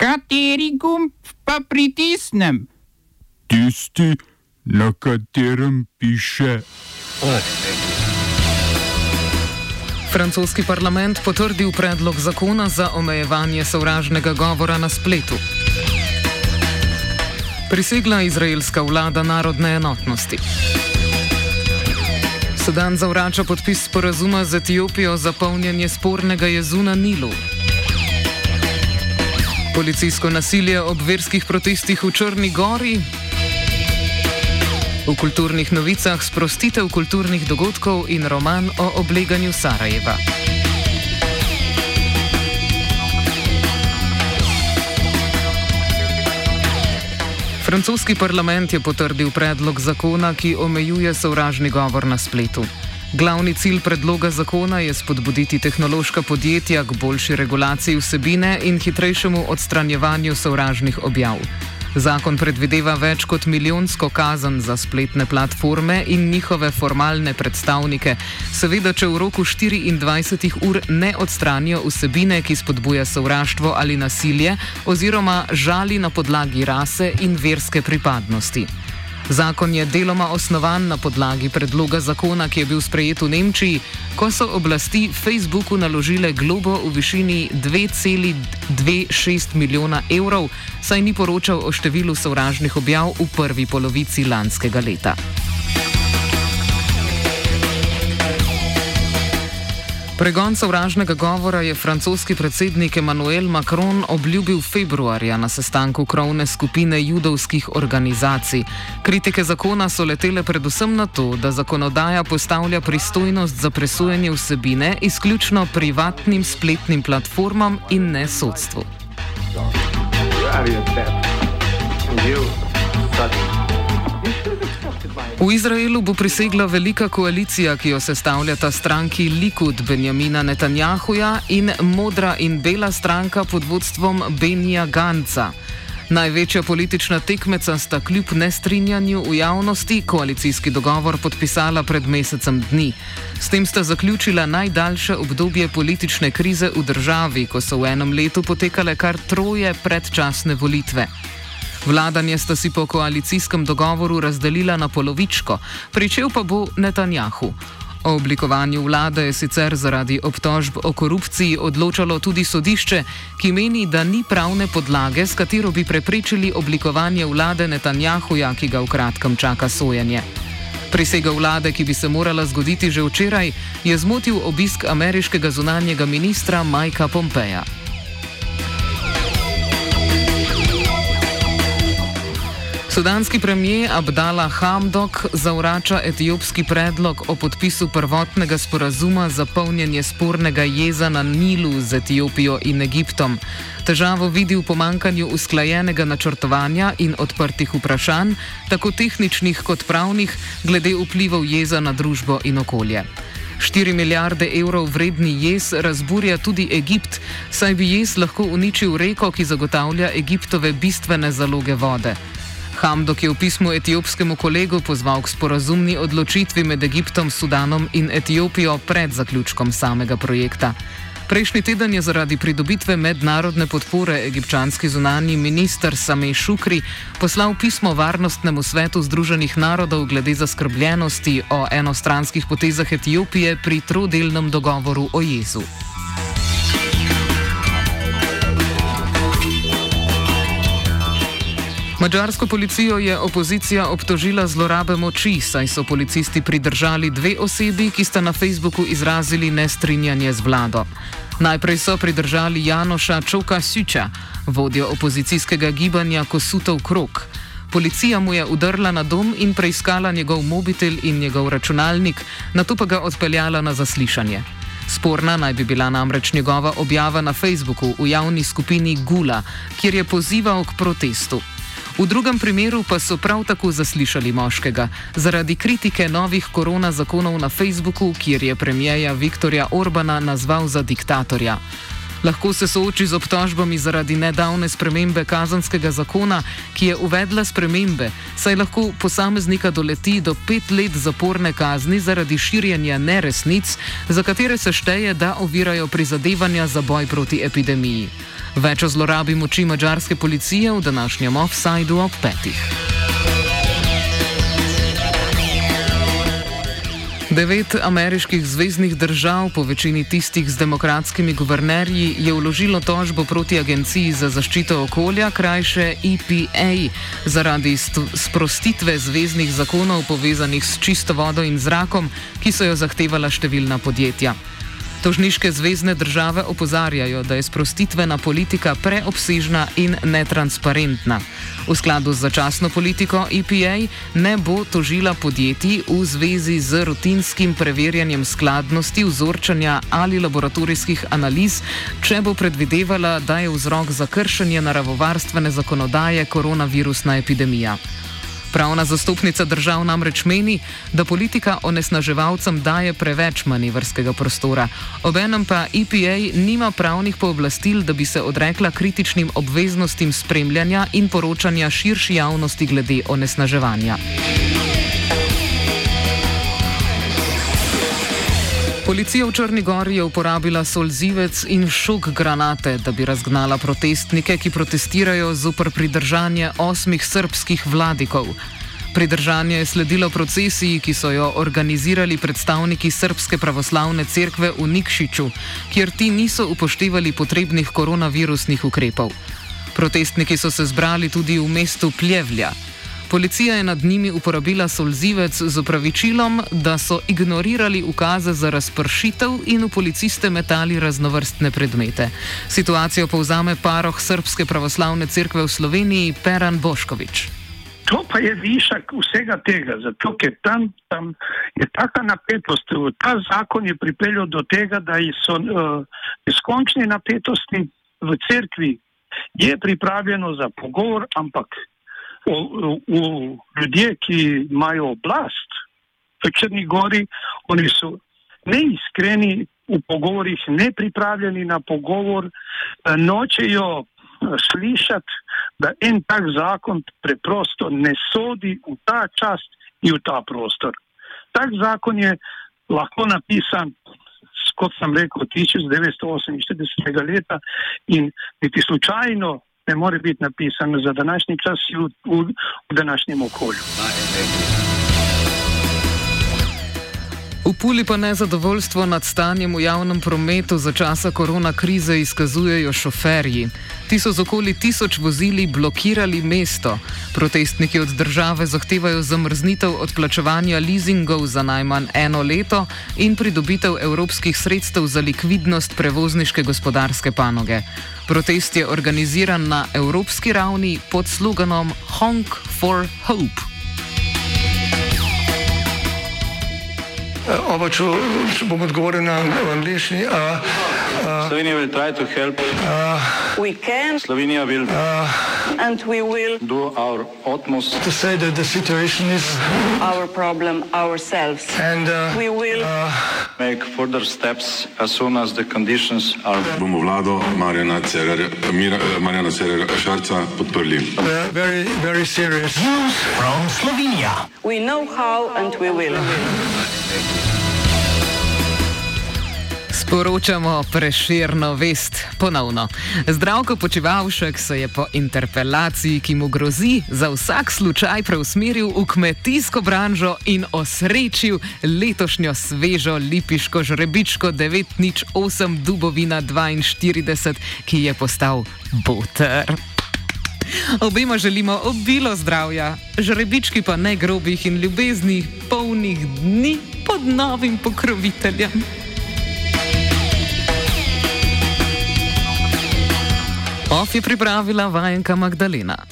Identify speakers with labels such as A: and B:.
A: Kateri gumb pa pritisnem?
B: Tisti, na katerem piše OF.
C: Francoski parlament potrdil predlog zakona za omejevanje sovražnega govora na spletu. Prisegla izraelska vlada narodne enotnosti. Sudan zavrača podpis sporazuma z Etiopijo za polnjenje spornega jezu na Nilu. Policijsko nasilje ob verskih protestih v Črni Gori. V kulturnih novicah sprostitev kulturnih dogodkov in roman o obleganju Sarajeva. Francoski parlament je potrdil predlog zakona, ki omejuje sovražni govor na spletu. Glavni cilj predloga zakona je spodbuditi tehnološka podjetja k boljši regulaciji vsebine in hitrejšemu odstranjevanju sovražnih objav. Zakon predvideva več kot milijonsko kazen za spletne platforme in njihove formalne predstavnike, seveda, če v roku 24 ur ne odstranijo vsebine, ki spodbuja sovraštvo ali nasilje oziroma žali na podlagi rase in verske pripadnosti. Zakon je deloma osnovan na podlagi predloga zakona, ki je bil sprejet v Nemčiji, ko so oblasti Facebooku naložile globo v višini 2,26 milijona evrov, saj ni poročal o številu sovražnih objav v prvi polovici lanskega leta. Pregon sovražnega govora je francoski predsednik Emmanuel Macron obljubil februarja na sestanku krovne skupine judovskih organizacij. Kritike zakona so letele predvsem na to, da zakonodaja postavlja pristojnost za presojanje vsebine izključno privatnim spletnim platformam in ne sodstvu. V Izraelu bo prisegla velika koalicija, ki jo sestavljata stranki Likud Benjamina Netanjahuja in modra in bela stranka pod vodstvom Benja Ganca. Največja politična tekmeca sta kljub nestrinjanju v javnosti koalicijski dogovor podpisala pred mesecem dni. S tem sta zaključila najdaljše obdobje politične krize v državi, ko so v enem letu potekale kar troje predčasne volitve. Vladanje sta si po koalicijskem dogovoru razdelila na polovičko, pričel pa bo Netanjahu. O oblikovanju vlade je sicer zaradi obtožb o korupciji odločalo tudi sodišče, ki meni, da ni pravne podlage, s katero bi preprečili oblikovanje vlade Netanjahuja, ki ga v kratkem čaka sojenje. Prisega vlade, ki bi se morala zgoditi že včeraj, je zmotil obisk ameriškega zunanjega ministra Majka Pompeja. Sudanski premijer Abdallah Hamdok zavrača etiopski predlog o podpisu prvotnega sporazuma za polnjenje spornega jeza na Nilu z Etiopijo in Egiptom. Težavo vidi v pomankanju usklajenega načrtovanja in odprtih vprašanj, tako tehničnih kot pravnih, glede vplivov jeza na družbo in okolje. 4 milijarde evrov vredni jez razburja tudi Egipt, saj bi jez lahko uničil reko, ki zagotavlja Egiptove bistvene zaloge vode. Hamdok je v pismu etiopskemu kolegu pozval k sporazumni odločitvi med Egiptom, Sudanom in Etiopijo pred zaključkom samega projekta. Prejšnji teden je zaradi pridobitve mednarodne podpore egipčanski zunani minister Samej Šukri poslal pismo Varnostnemu svetu Združenih narodov glede zaskrbljenosti o enostranskih potezah Etiopije pri trodelnem dogovoru o jezu. Mačarsko policijo je opozicija obtožila zlorabe moči, saj so policisti pridržali dve osebi, ki sta na Facebooku izrazili nestrinjanje z vlado. Najprej so pridržali Janoša Čoka Suča, vodjo opozicijskega gibanja Kosutov krok. Policija mu je udrla na dom in preiskala njegov mobitel in njegov računalnik, na to pa ga odpeljala na zaslišanje. Sporna naj bi bila namreč njegova objava na Facebooku v javni skupini Gula, kjer je pozival k protestu. V drugem primeru pa so prav tako zaslišali moškega zaradi kritike novih korona zakonov na Facebooku, kjer je premijeja Viktorja Orbana nazval za diktatorja. Lahko se sooči z obtožbami zaradi nedavne spremembe kazanskega zakona, ki je uvedla spremembe, saj lahko posameznika doleti do pet let zaporne kazni zaradi širjenja neresnic, za katere se šteje, da ovirajo prizadevanja za boj proti epidemiji. Več o zlorabi moči mađarske policije v današnjem offsajdu ob petih. Devet ameriških zvezdnih držav, po večini tistih z demokratskimi guvernerji, je vložilo tožbo proti Agenciji za zaščito okolja, krajše EPA, zaradi sprostitve zvezdnih zakonov povezanih s čisto vodo in zrakom, ki so jo zahtevala številna podjetja. Tožniške zvezdne države opozarjajo, da je sprostitvena politika preobsežna in netransparentna. V skladu z začasno politiko EPA ne bo tožila podjetij v zvezi z rutinskim preverjanjem skladnosti, vzorčanja ali laboratorijskih analiz, če bo predvidevala, da je vzrok za kršenje naravovarstvene zakonodaje koronavirusna epidemija. Pravna zastopnica držav namreč meni, da politika onesnaževalcem daje preveč manevrskega prostora. Obenem pa EPA nima pravnih pooblastil, da bi se odrekla kritičnim obveznostim spremljanja in poročanja širši javnosti glede onesnaževanja. Policija v Črni Gori je uporabila solzivec in šok granate, da bi razgnala protestnike, ki protestirajo zopr pridržanje osmih srpskih vladikov. Pridržanje je sledilo procesiji, ki so jo organizirali predstavniki Srpske pravoslavne cerkve v Nikšiču, kjer ti niso upoštevali potrebnih koronavirusnih ukrepov. Protestniki so se zbrali tudi v mestu Pljevlja. Policija je nad njimi uporabila solzivec z upravičilom, da so ignorirali ukaze za razpršitev in v policiste metali raznovrstne predmete. Situacijo povzame paroh Srpske pravoslavne cerkve v Sloveniji Peran Boškovič.
D: To pa je višek vsega tega, zato ker tam, tam je taka napetost. Ta zakon je pripeljal do tega, da so uh, neskončne napetosti v cerkvi. Je pripravljeno za pogovor, ampak v, v ljudje, ki imajo oblast v Črni Gori, oni so neiskreni v pogovorih, ne pripravljeni na pogovor, eh, nočejo eh, slišati, da en tak zakon preprosto ne sodi v ta čas in v ta prostor. Tak zakon je lahko napisan, kot sem rekel, 1948. leta in niti slučajno ne more biti napisano za današnji čas v, v, v današnjem okolju.
C: V Puli pa nezadovoljstvo nad stanjem v javnem prometu za časa korona krize izkazujejo šoferji. Ti so z okoli tisoč vozili blokirali mesto. Protestniki od države zahtevajo zamrznitev odplačevanja leasingov za najmanj eno leto in pridobitev evropskih sredstev za likvidnost prevozniške gospodarske panoge. Protest je organiziran na evropski ravni pod sloganom Honk for Hope.
E: Oba, če, če bom odgovoril na angliški.
F: Slovenija will try to help. Uh, we can. Slovenija will. Uh, and we will. Do our utmost.
E: To say that the situation is.
F: Our problem ourselves. And uh, we will. Uh, make further steps as soon as the conditions are.
G: Bomo vlado Marjana Cerera Šarca podprli.
E: Very, very serious.
F: News from Slovenia. We know how and we will.
C: Sporočamo preširno vest ponovno. Zdravko počivalšek se je po interpelaciji, ki mu grozi, za vsak slučaj preusmeril v kmetijsko branžo in osrečil letošnjo svežo lipiško žrebičko 908 Dubovina 42, ki je postal boter. Obema želimo obilo zdravja, žrebički pa ne grobih in ljubeznih, polnih dni pod novim pokroviteljem. Of je pripravila vajenka Magdalena.